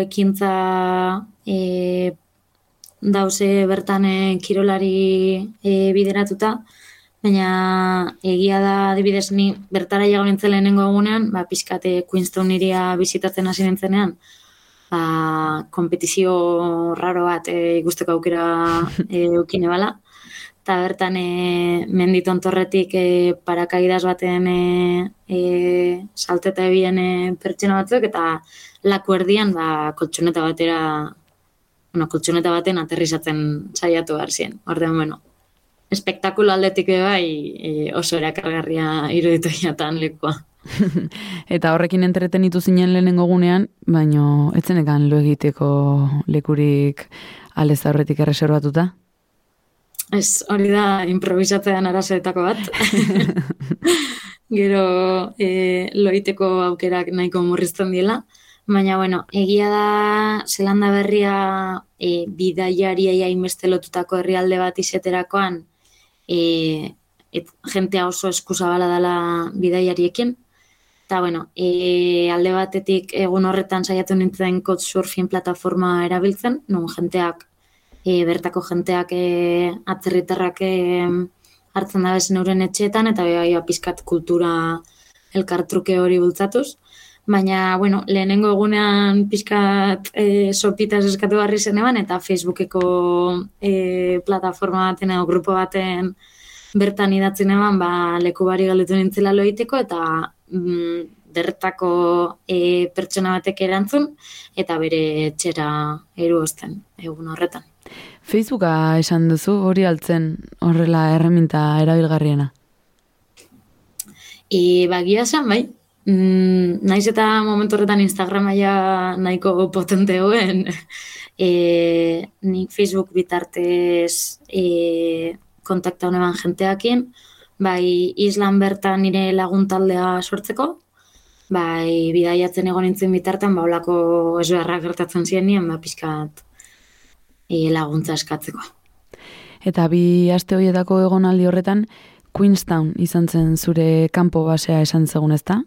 ekintza e, dause bertan e, kirolari e, bideratuta, baina egia da adibidez ni bertara jago nintzen lehenengo egunean, ba, pixkate Queenstown iria bizitatzen hasi nintzenean, ba, kompetizio raro bat e, ikusteko aukera e, eukine bala, eta bertan e, menditon torretik e, parakaidas baten e, e, salteta ebien e, pertsona batzuk, eta laku erdian ba, koltsoneta batera bueno, koltsoneta baten aterrizatzen saiatu behar ziren. Ordean, bueno, espektakulo aldetik bai e, oso erakargarria iruditu jatan lekua. [LAUGHS] Eta horrekin entretenitu zinen lehenengo gunean, baino etzenekan lo egiteko lekurik aldez aurretik erreserbatuta. Ez, hori da improvisatzean arazoetako bat. [LAUGHS] Gero e, loiteko aukerak nahiko murrizten diela. Baina, bueno, egia da Zelanda berria e, bidaiariai hainbeste lotutako herrialde bat izeterakoan e, et, jentea oso eskuzabala dela bidaiariekin. Eta, bueno, e, alde batetik egun horretan saiatu nintzen Couchsurfing plataforma erabiltzen, non jenteak e, bertako jenteak e, atzerritarrak e, hartzen da bezen euren etxeetan, eta bai, bai, pizkat kultura elkartruke hori bultzatuz. Baina, bueno, lehenengo egunean pizkat e, sopitas eskatu barri zen eban, eta Facebookeko e, plataforma baten edo grupo baten bertan idatzen eban, ba, leku bari galdetu nintzela loiteko, eta mm, bertako e, pertsona batek erantzun, eta bere etxera eru osten, egun horretan. Facebooka esan duzu hori altzen horrela erreminta erabilgarriena. E, bagia esan, bai, mm, naiz eta momentu horretan Instagrama ja nahiko potente hoen, [LAUGHS] e, nik Facebook bitartez e, kontakta honeban jenteakin, bai Islan bertan nire laguntaldea sortzeko, bai bidaiatzen egon nintzen bitartean, ba olako esbeharrak gertatzen ziren nien, ba pixkat e, laguntza eskatzeko. Eta bi aste horietako egonaldi horretan, Queenstown izan zen zure kanpo basea esan zegun ezta?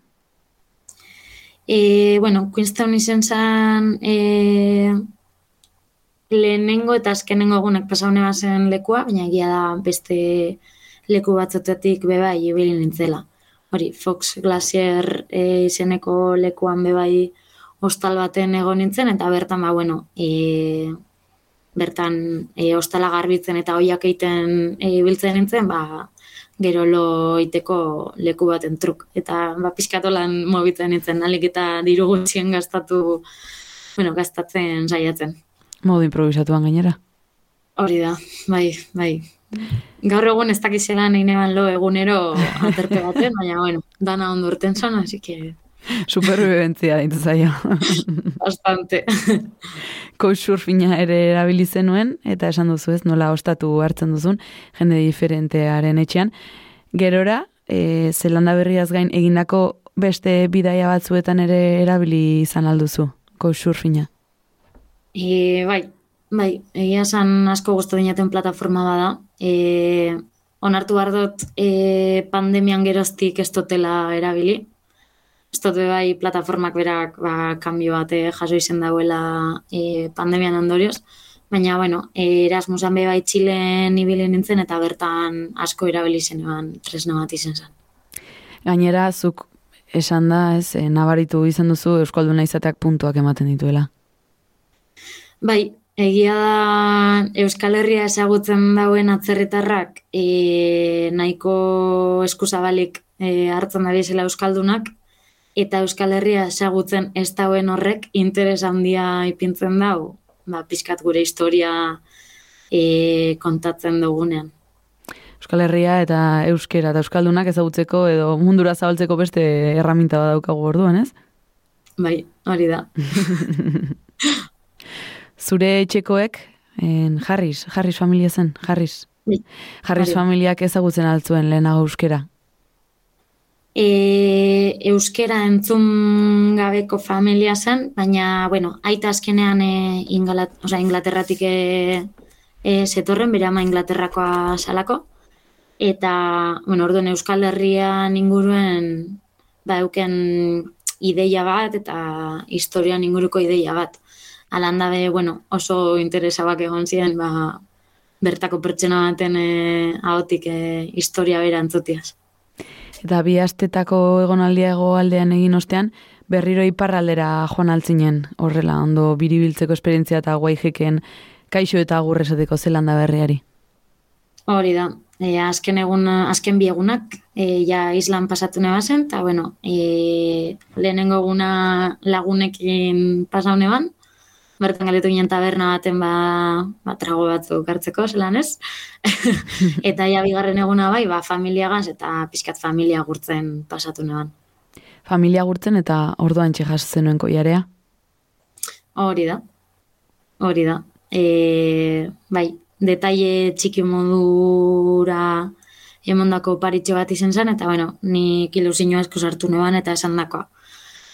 E, bueno, Queenstown izan zen e, lehenengo eta azkenengo egunak pasaune bazen lekua, baina egia da beste leku batzotetik beba ibili nintzela. Hori, Fox Glacier e, izeneko lekuan bebai hostal baten egon nintzen, eta bertan, ba, bueno, e, bertan e, hostala garbitzen eta hoiak egiten e, ibiltzen nintzen, ba, gero lo iteko leku baten truk. Eta ba, pixkatolan mobitzen nintzen, alik eta diru gutxien gastatu, bueno, gastatzen saiatzen. Modu improvisatuan gainera. Hori da, bai, bai. Gaur egun ez dakizela nahi neban lo egunero aterpe baten, baina, bueno, dana ondo urten zan, así que Superviventzia ditu zaio. bastante. Couchsurfinga ere erabili zenuen, eta esan duzu ez, nola ostatu hartzen duzun, jende diferentearen etxean. Gerora, e, Zelanda berriaz gain egindako beste bidaia batzuetan ere erabili izan alduzu, Couchsurfinga. E, bai, bai, egia esan asko guztu dinaten plataforma bada. E, onartu behar dut e, pandemian geroztik ez dutela erabili. Be bai plataformak berak ba, kanbio bate jaso izen dauela e, pandemian ondorioz. Baina, bueno, Erasmusan be bai Txilen ibili nintzen eta bertan asko erabili zenuen tresna bat izen zen. Gainera, zuk esan da, ez, e, nabaritu izan duzu Euskalduna izateak puntuak ematen dituela. Bai, egia da Euskal Herria ezagutzen dauen atzerritarrak e, nahiko eskuzabalik e, hartzen da bizela Euskaldunak, eta Euskal Herria ezagutzen ez dauen horrek interes handia ipintzen dau, ba, pizkat gure historia e, kontatzen dugunean. Euskal Herria eta Euskera eta Euskaldunak ezagutzeko edo mundura zabaltzeko beste erraminta bat daukagu orduan, ez? Bai, hori da. [LAUGHS] Zure etxekoek, en, Jarris, Jarris familia zen, Jarris. Bai. Jarris da. familiak ezagutzen altzuen lehenago euskera. E, euskera entzun gabeko familia zen, baina, bueno, aita azkenean e, Ingalat, oza, Inglaterratik e, e, zetorren, bere ama Inglaterrakoa salako, eta, bueno, orduan Euskal Herrian inguruen, ba, euken ideia bat, eta historian inguruko ideia bat. Alan dabe, bueno, oso interesabak egon ziren, ba, bertako pertsona baten e, ahotik e, historia bera entzutiaz. Eta bi astetako egonaldia aldean egin ostean, berriro iparraldera joan altzinen, horrela, ondo biribiltzeko esperientzia eta guaijeken kaixo eta agur esateko zelanda berriari. Hori da, e, azken egun, azken bi egunak, e, ja islan pasatu neba zen, eta bueno, e, lehenengo eguna lagunekin pasau neban, bertan galetu ginen taberna baten ba, ba trago batzuk hartzeko, zelan ez? [LAUGHS] eta ja bigarren eguna bai, ba, familia gaz eta pixkat familia gurtzen pasatu neban. Familia gurtzen eta orduan txejas zenuen koiarea. Hori da, hori da. E, bai, detaile txiki modura emondako paritxo bat izen zen, eta bueno, ni ilusioa asko sartu neban eta esan dakoa.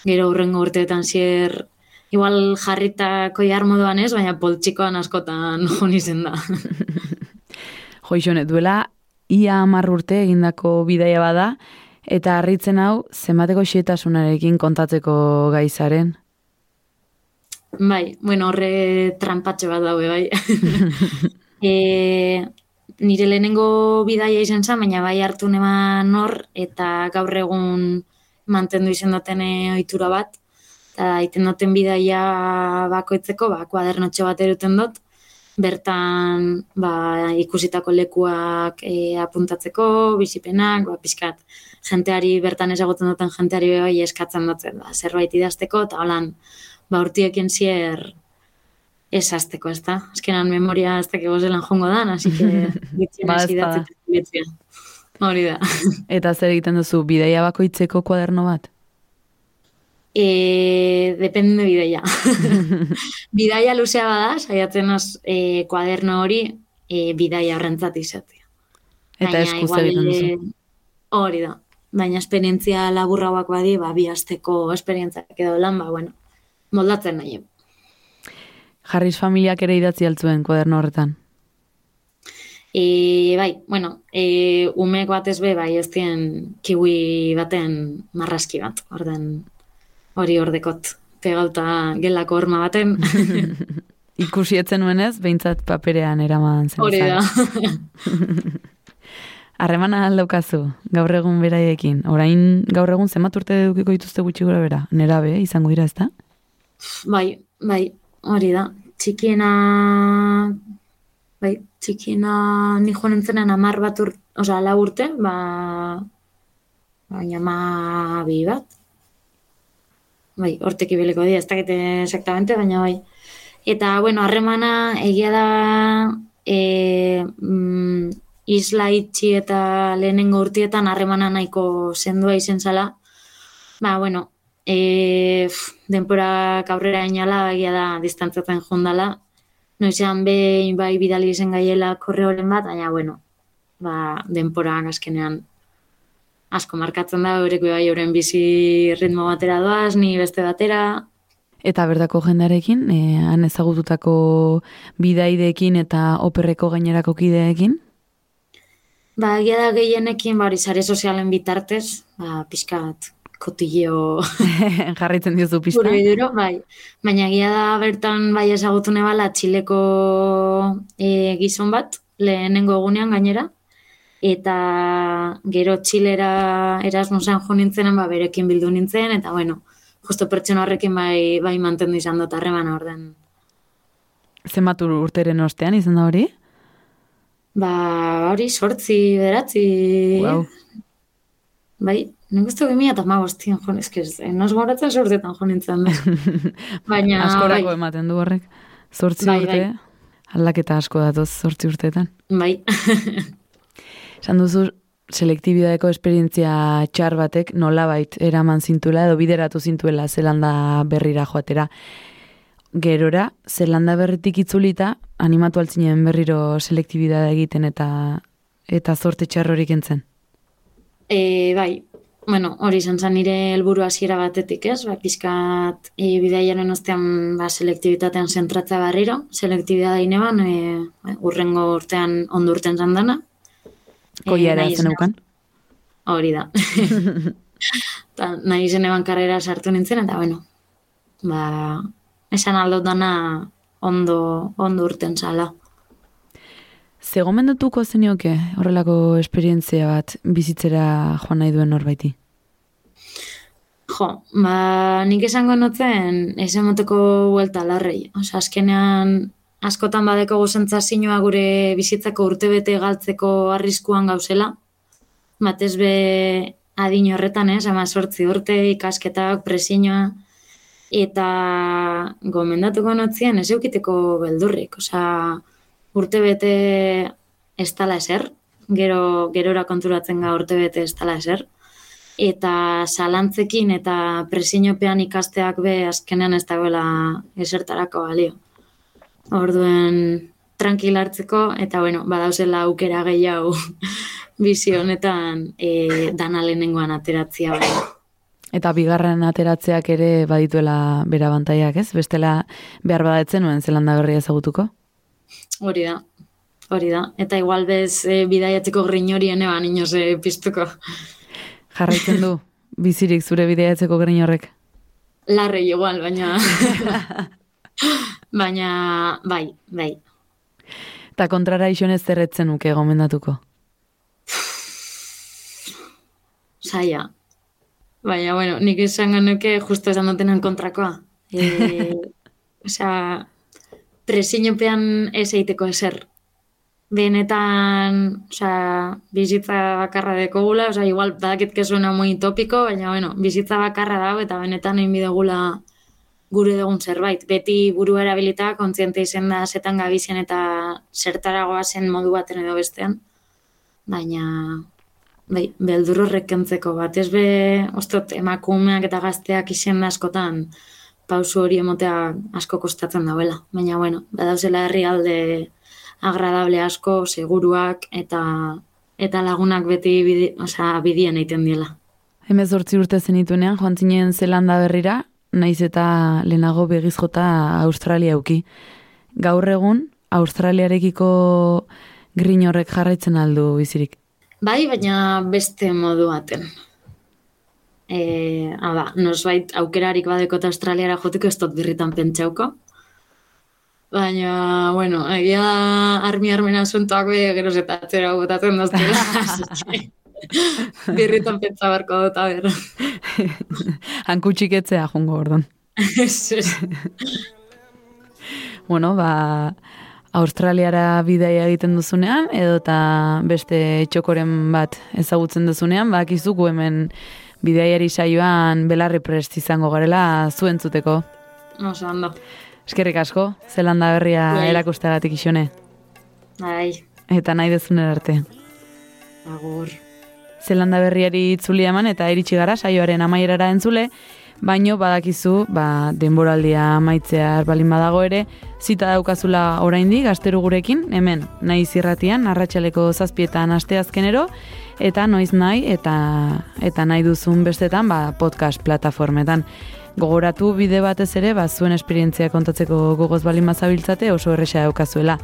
Gero hurrengo urteetan zier, igual jarritako jar moduan ez, baina poltsikoan askotan [LAUGHS] jon izen da. [LAUGHS] Joixone, duela ia hamar urte egindako bidaia bada, eta harritzen hau zenbateko xietasunarekin kontatzeko gaizaren. Bai, bueno, horre trampatxe bat daue, bai. [LAUGHS] e, nire lehenengo bidaia izan zen, baina bai hartu neman hor, eta gaur egun mantendu izan duten ohitura bat, eta iten duten bidaia bakoitzeko, ba, kuadernotxo bat eruten dut, bertan ba, ikusitako lekuak e, apuntatzeko, bizipenak, ba, pixkat, jenteari, bertan ezagutzen duten jenteari bai eskatzen dutzen, ba, zerbait idazteko, eta holan, ba, urtiekin zier esazteko, ez da? Azkenan memoria ez dakigu zelan jongo dan, así que [LAUGHS] bitxien Ba, ez hasi da. Hori da. Eta zer egiten duzu, bidaia bakoitzeko kuaderno bat? E, depende bidaia. bidaia [LAUGHS] luzea bada, saiatzen az e, kuaderno hori e, bidaia horrentzat izatea. Eta Baina eskuz igual, egiten duzu. eh, Hori da. Baina esperientzia laburrauak badi, ba, bi asteko esperientziak edo lan, ba, bueno, moldatzen nahi. Jarriz familiak ere idatzi altzuen kuaderno horretan. E, bai, bueno, e, umek batez be, bai, ez dien kiwi baten marraski bat, orden hori ordekot pegauta gelako horma baten. [LAUGHS] Ikusi etzen nuenez, behintzat paperean eraman zen. hori da. [LAUGHS] Harremana aldaukazu, gaur egun beraiekin. Orain gaur egun zenbat urte edukiko dituzte gutxi gora bera? Nera be, izango dira, ezta? bai, bai, hori da. Txikiena, bai, txikiena ni joan nintzenen amar bat ur, oza, lau urte, ba, baina ma bi bat. Bai, hortek ibileko dira, ez dakite exactamente, baina bai. Eta, bueno, harremana egia da e, mm, isla itxi eta lehenengo urtietan harremana nahiko sendua izen zala. Ba, bueno, e, pf, denporak aurrera inala egia da distantzatzen jondala. Noizean behin bai bidali izen gaiela korreoren bat, baina, bueno, ba, denporak azkenean asko markatzen da, eureko bai euren bizi ritmo batera doaz, ni beste batera, Eta bertako jendarekin, e, han ezagututako bidaideekin eta operreko gainerako kideekin? Ba, egia da gehienekin, ba, hori sare sozialen bitartez, ba, pixkat kotileo [LAUGHS] Jarritzen diozu pista. Burbiduro, bai. Baina egia da bertan bai ezagutu nebala Txileko e, gizon bat, lehenengo egunean gainera. Eta gero txilera Erasmusen jo nintzenen, ba, berekin bildu nintzen, eta bueno, justo pertsona horrekin bai, bai mantendu izan dut harreman orden. Zenbat ur- urteren ostean izan da hori? Ba, hori sortzi, beratzi, Wow. bai, nik uste gimia eta magostien jo, eske, ez, noz goratzen sortetan jo nintzen. [LAUGHS] Baina, Askorako bai, ematen du horrek. Zortzi Bai, urte, bai. aldaketa asko datoz zortzi urteetan. bai, [LAUGHS] Esan duzu, selektibidadeko esperientzia txar batek nolabait eraman zintuela edo bideratu zintuela Zelanda berrira joatera. Gerora, Zelanda berritik itzulita, animatu altzinen berriro selektibidada egiten eta eta zorte txar horik entzen. E, bai, bueno, hori izan zen nire helburu hasiera batetik, ez? Ba, pizkat e, bidaiaren ostean ba, selektibitatean zentratza barriro, selektibitatea ineban, e, urrengo urtean ondo urten dana. E, Koia era nahi zen izan- eukan. Hori da. [LAUGHS] Ta, nahi izen eban karrera sartu nintzen, eta bueno, ba, esan aldot dana ondo, ondo urten zala. Ze gomendatuko zenioke horrelako esperientzia bat bizitzera joan nahi duen norbaiti? Jo, ba, nik esango notzen ez emoteko buelta larrei. Osa, azkenean askotan badeko zinua gure bizitzako urtebete galtzeko arriskuan gauzela. Batez be adin horretan, ez, ama sortzi urte, ikasketak, presiñoa, eta gomendatuko notzien ez eukiteko beldurrik. Osa, urtebete ez tala eser, gero, gerora konturatzen ga urtebete ez tala eser eta salantzekin eta presiñopean ikasteak be azkenean ez dagoela esertarako balio. Orduen tranquil hartzeko eta bueno, badauzela aukera gehiago [LAUGHS] bizi honetan e, dana lehenengoan ateratzia bai. Eta bigarren ateratzeak ere badituela bera bantaiak, ez? Bestela behar badatzen nuen zelanda berria ezagutuko? Hori da. Hori da. Eta igual bez e, bidaiatzeko grinori eban inoz e, piztuko. Jarraitzen du, bizirik zure bideiatzeko grin horrek. Larre igual, baina... [LAUGHS] baina, bai, bai. Eta kontrara isonez zerretzen nuke gomendatuko. saia. Baina, bueno, nik esan nuke justo esan dutenen kontrakoa. E, [LAUGHS] osea, presiñopean ez eiteko eser. Benetan, osea, bizitza bakarra dekogula, osea, igual badakit que suena muy topiko, baina, bueno, bizitza bakarra dago eta benetan egin bidegula gure dugun zerbait. Beti buru erabilita, kontziente izen da zetan gabizien eta zertaragoa zen modu baten edo bestean. Baina, bai, beldur horrek kentzeko bat. Ez be, ostot, emakumeak eta gazteak izen askotan pausu hori emotea asko kostatzen dauela. Baina, bueno, badauzela herrialde agradable asko, seguruak eta eta lagunak beti bidi, osea, bidien egiten diela. Hemez urte zenituenean, joan zinen Zelanda berrira, naiz eta lehenago begiz jota Australia euki. Gaur egun, Australiarekiko grin horrek jarraitzen aldu bizirik. Bai, baina beste modu baten. E, hala, nosbait aukerarik badekot Australiara joteko ez dut birritan pentsauko. Baina, bueno, egia armi armena asuntoak be gero eta atzera botatzen daztela. [LAUGHS] birritan pentsa barko dut, a ber. [LAUGHS] Hanku txiketzea jongo ordon. [LAUGHS] [LAUGHS] Bueno, ba, Australiara bidaia egiten duzunean, edo eta beste txokoren bat ezagutzen duzunean, bakizuku hemen bidaiari saioan belarri prest izango garela zuentzuteko. Oso, ondo. Eskerrik asko, Zelanda berria Bai. erakusteagatik isone, Bai, eta nahi dezunen arte. agur. Zelanda berriari itzuli eman eta iritsi gara saioaren amaierara entzule, baino badakizu, ba, denboraldia amaitzea balin badago ere, zita daukazula oraindik gazteru gurekin, hemen, nahi zirratian, arratsaleko zazpietan asteazkenero, eta noiz nahi, eta, eta nahi duzun bestetan, ba, podcast plataformetan. Gogoratu bide batez ere, ba, zuen esperientzia kontatzeko gogoz balin bazabiltzate oso erresa daukazuela.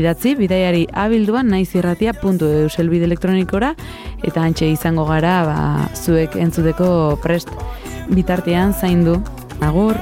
Idatzi, bidaiari abilduan naizirratia.eu selbide elektronikora, eta antxe izango gara, ba, zuek entzuteko prest bitartean zaindu. Agur!